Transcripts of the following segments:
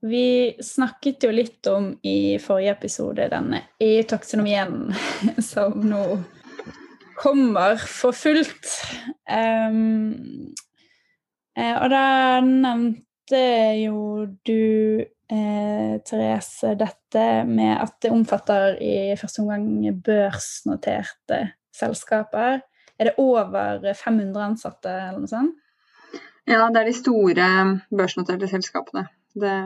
Vi snakket jo litt om i forrige episode denne EU-taksonomien som nå kommer for fullt. Um, og da nevnte jo du, eh, Therese, dette med at det omfatter i første omgang børsnoterte selskaper. Er det over 500 ansatte eller noe sånt? Ja, det er de store børsnoterte selskapene. Det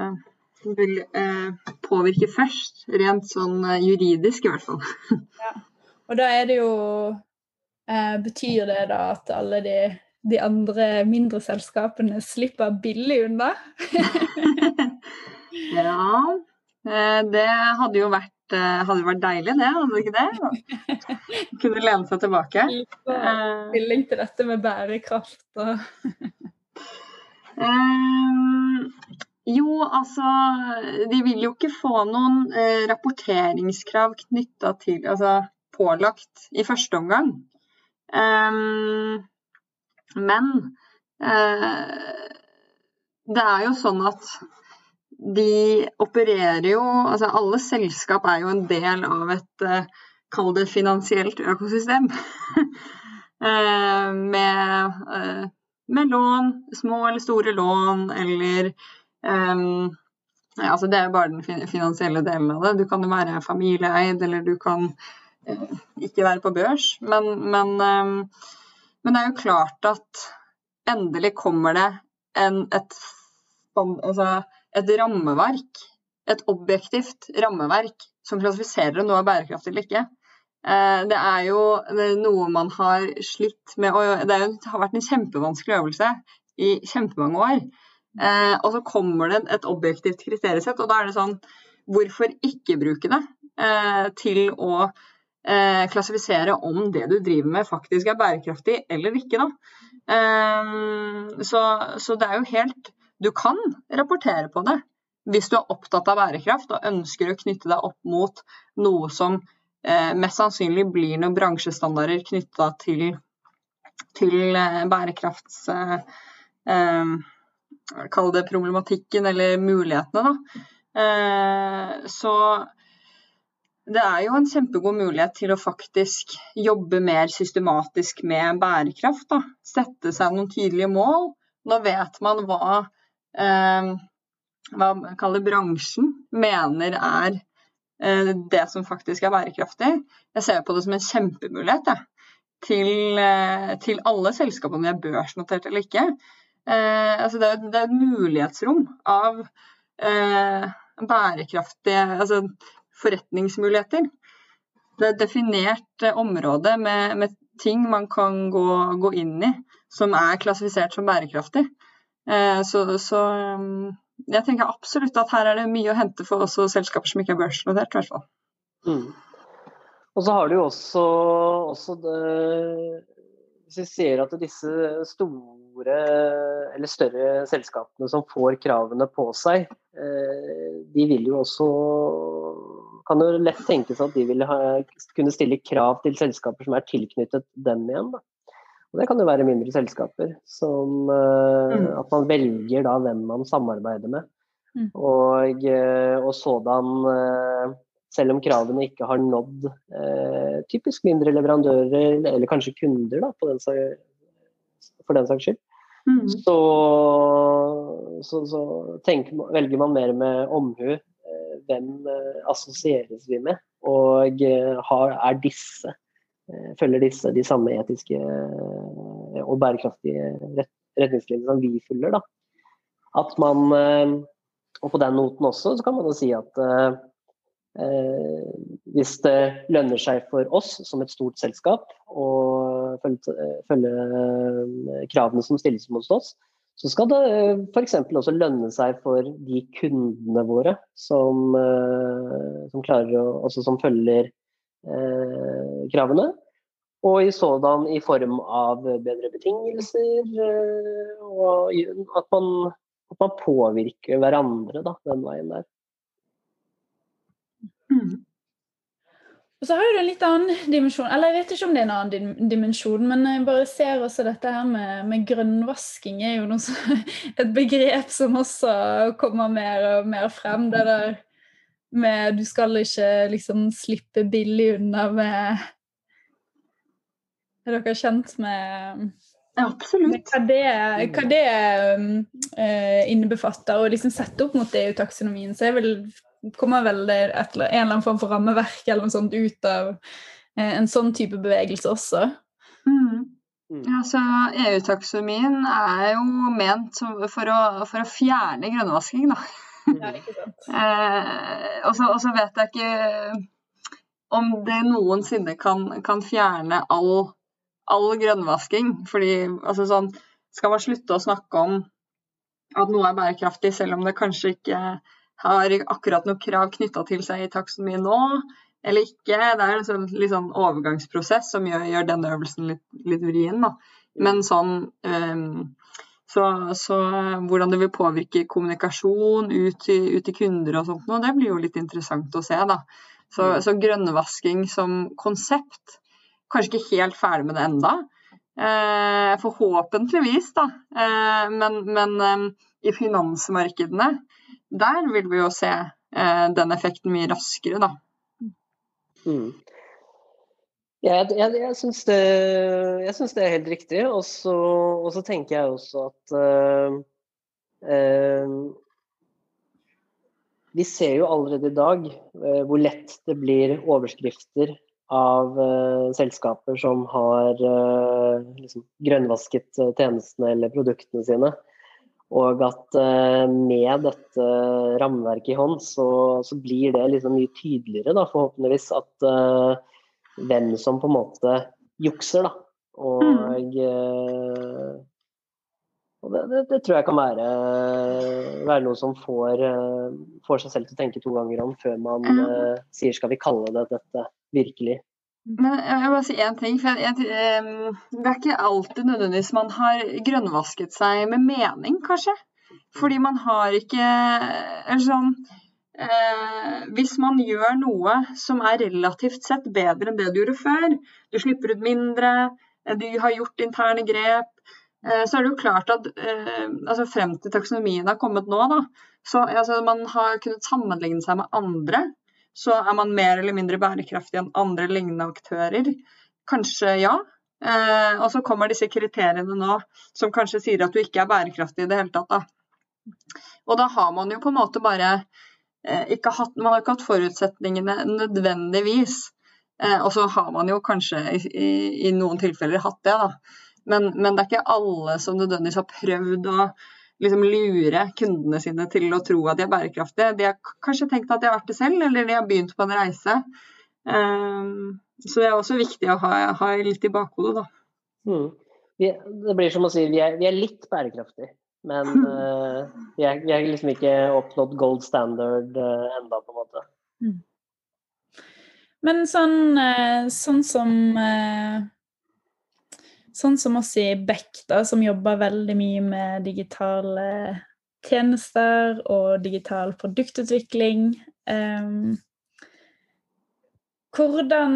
vil eh, påvirke først, rent sånn eh, juridisk i hvert fall. ja. Og da er det jo eh, Betyr det da at alle de, de andre mindre selskapene slipper billig unna? ja, eh, det hadde jo vært hadde hadde vært deilig, det, hadde det ikke det? Kunne lene seg tilbake. Stilling til dette med bærekraft og jo, altså De vil jo ikke få noen eh, rapporteringskrav knytta til Altså pålagt i første omgang. Um, men eh, det er jo sånn at de opererer jo Altså alle selskap er jo en del av et eh, Kall det finansielt økosystem. eh, med med lån, små eller store lån, eller um, ja, altså Det er jo bare den finansielle delen av det. Du kan jo være familieeid, eller du kan uh, ikke være på børs. Men, men, um, men, det er jo klart at endelig kommer det en, et, altså et rammeverk, et objektivt rammeverk, som klassifiserer om noe er bærekraftig eller ikke. Eh, det er jo noe man har slitt med og Det har vært en kjempevanskelig øvelse i kjempemange år. Eh, og så kommer det et objektivt kriteriesett, og da er det sånn Hvorfor ikke bruke det eh, til å klassifisere om det du driver med faktisk er bærekraftig eller ikke, da. Så, så det er jo helt Du kan rapportere på det hvis du er opptatt av bærekraft og ønsker å knytte deg opp mot noe som eh, mest sannsynlig blir noen bransjestandarder knytta til, til eh, bærekrafts... Eh, eh, Kall det problematikken eller mulighetene, da. Eh, så det er jo en kjempegod mulighet til å faktisk jobbe mer systematisk med bærekraft. Da. Sette seg noen tydelige mål. Nå vet man hva, eh, hva bransjen mener er Eh, det som faktisk er bærekraftig. Jeg ser på det som en kjempemulighet jeg, til, eh, til, alle selskapene, om de er børsnotert eller ikke. Eh, altså det, er, det, er, et mulighetsrom av eh, bærekraftige altså forretningsmuligheter. Det er et definert område med, med ting man kan gå, gå, inn i som er klassifisert som bærekraftig. Eh, så, så jeg tenker absolutt at her er det mye å hente for også selskaper som ikke er børsnotert. Mm. Og så har du jo også, også det, Hvis vi ser at disse store eller større selskapene som får kravene på seg, eh, de vil jo også kan jo lett tenkes at de vil ha, kunne stille krav til selskaper som er tilknyttet dem igjen. Da. Og det kan jo være mindre selskaper. Som uh, mm. at man velger da hvem man samarbeider med. Mm. Og, uh, og, sådan, selv om kravene ikke har nådd typisk mindre leverandører, eller kanskje kunder, da, den, for den saks skyld, mm. så, så, så tenker, velger man mer med omhu hvem assosieres vi med, og har, er disse Eh, følger disse de samme etiske eh, og bærekraftige retningslinjene som vi følger. Da. At man, eh, og på den noten også, så kan man jo si at eh, hvis det lønner seg for oss som et stort selskap å følge, følge kravene som stilles mot oss, så skal det f.eks. også lønne seg for de kundene våre som, som, å, som følger Eh, kravene. Og i sådan i form av bedre betingelser, eh, og at man, at man påvirker hverandre da, den veien der. Mm. Og så har jo det en litt annen dimensjon. Eller jeg vet ikke om det er en annen dimensjon, men jeg bare ser også dette her med, med grønnvasking er jo så, et begrep som også kommer mer og mer frem. Det der med Du skal ikke liksom slippe billig unna med Er dere kjent med absolutt. Hva det, hva det uh, innebefatter, og liksom sette opp mot EU-taksonomien, så vel, kommer vel det et, en eller annen form for rammeverk eller noe sånt ut av uh, en sånn type bevegelse også. Mm. Mm. Ja, så EU-taksonomien er jo ment for å, for å fjerne grønnvasking, da. Ja, ikke sant. eh, og så vet jeg ikke om det noensinne kan, kan fjerne all all grønnvasking. Fordi altså sånn, skal man slutte å snakke om at noe er bærekraftig, selv om det kanskje ikke har akkurat noe krav knytta til seg i taksonomien nå, eller ikke. Det er en sånn, litt sånn overgangsprosess som gjør, gjør den øvelsen litt, litt vrien. Da. Men sånn um, så, så, hvordan det vil påvirke kommunikasjon ut ut til kunder og sånt, det blir jo litt interessant å se. da. Så, mm. så grønnvasking som konsept Kanskje ikke helt ferdig med det enda. Eh, forhåpentligvis, da. Eh, men, men eh, i finansmarkedene, der vil vi jo se eh, den effekten mye raskere, da. Mm. Jeg, jeg, jeg syns det, det, er helt riktig. Og så tenker jeg også at uh, uh, Vi ser jo allerede i dag uh, hvor lett det blir overskrifter av selskaper som har liksom grønnvasket tjenestene eller produktene sine. Og at med dette rammeverket i hånd, så, så blir det liksom mye tydeligere, da, forhåpentligvis, at hvem som på en måte jukser. Da. Og, mm. og det, det, det, tror jeg kan være, være noe som får, får, seg selv til å tenke to ganger om før man mm. sier skal vi kalle det dette virkelig. Men jeg vil bare si én ting. for jeg, jeg, Det er ikke alltid nødvendigvis man har grønnvasket seg med mening, kanskje. Fordi man har ikke sånn eh, Hvis man gjør noe som er relativt sett bedre enn det du gjorde før, du slipper ut mindre, du har gjort interne grep, eh, så er det jo klart at eh, altså frem til taksonomien har kommet nå, da, så altså, man har kunnet sammenligne seg med andre så er man mer eller mindre bærekraftig enn andre lignende aktører. Kanskje ja. Eh, og så kommer disse kriteriene nå som kanskje sier at du ikke er bærekraftig i det hele tatt. Da. Og da har man jo på en måte bare eh, ikke hatt Man har ikke hatt forutsetningene nødvendigvis. Eh, og så har man jo kanskje i, i, i noen tilfeller hatt det, da. Men, men, det er ikke alle som nødvendigvis har prøvd å liksom lure kundene sine til å tro at de er bærekraftige. De har kanskje tenkt at de har vært det selv, eller de har begynt på en reise. Um, så det er også viktig å ha, ha litt i bakhodet, da. Mm. Vi, det blir som å si vi er, vi er litt bærekraftige, men uh, vi, er, vi, er, liksom ikke oppnådd gold standard uh, enda, på en måte. Mm. Men sånn, uh, sånn som Sånn som oss i Beck, da, som jobber veldig mye med digitale tjenester og digital produktutvikling. Um, hvordan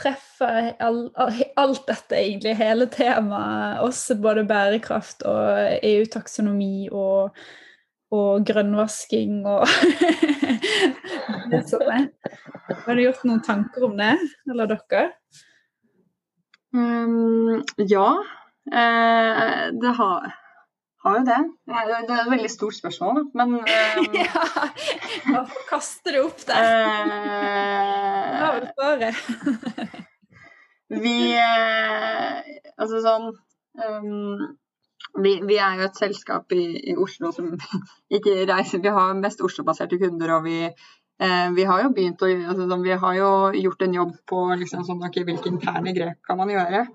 treffer alt dette egentlig, hele temaet, oss, både bærekraft og EU-taksonomi og, og, grønnvasking og. Har du gjort noen tanker om det, eller dere? Um, ja, eh, det har, har, jo det. Det er et veldig stort spørsmål. Men um, Ja! Hvorfor kaster du opp der? Hva vil svaret? vi eh, Altså sånn um, vi, vi, er jo et selskap i, i, Oslo som ikke reiser Vi har mest Oslo-baserte kunder, og vi Eh, vi har å, altså, vi har jo gjort en jobb på liksom, sånn, okay, hvilke interne grep kan man gjøre.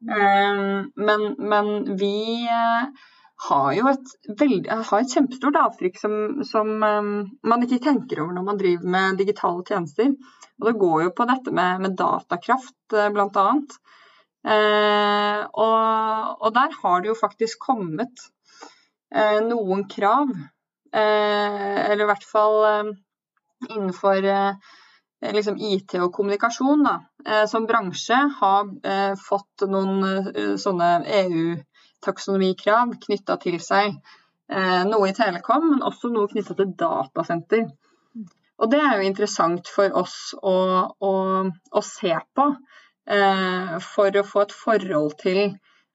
Eh, men, men, vi eh, har jo et, veldig, har et kjempestort avtrykk som, som man ikke tenker over når man driver med digitale tjenester. Og det går jo på dette med, med datakraft, bl.a. Eh, og, og, der har det jo faktisk kommet eh, noen krav. Eh, eller i hvert fall innenfor eh, liksom IT og kommunikasjon da, eh, som bransje har eh, fått noen sånne EU-taksonomikrav knytta til seg. Noe i Telekom, men også noe knytta til datasenter. Og det er jo interessant for oss å, å, å se på, for å få et forhold til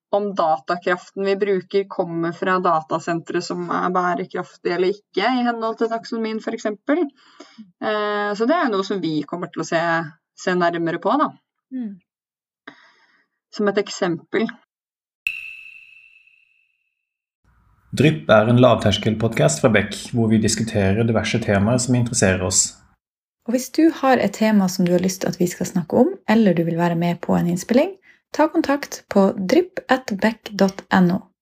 om datakraften vi bruker kommer fra datasentre som er bærekraftige eller ikke, i henhold til taksonomien f.eks. Eh, så det er jo noe som vi kommer til å se, se nærmere på, da. Mm. Som et eksempel. Drypp er en lavterskelpodkast fra Beck, hvor vi diskuterer diverse temaer som interesserer oss. Og Hvis du har et tema som du har lyst til at vi skal snakke om, eller du vil være med på en innspilling, ta kontakt på drypp.beck.no.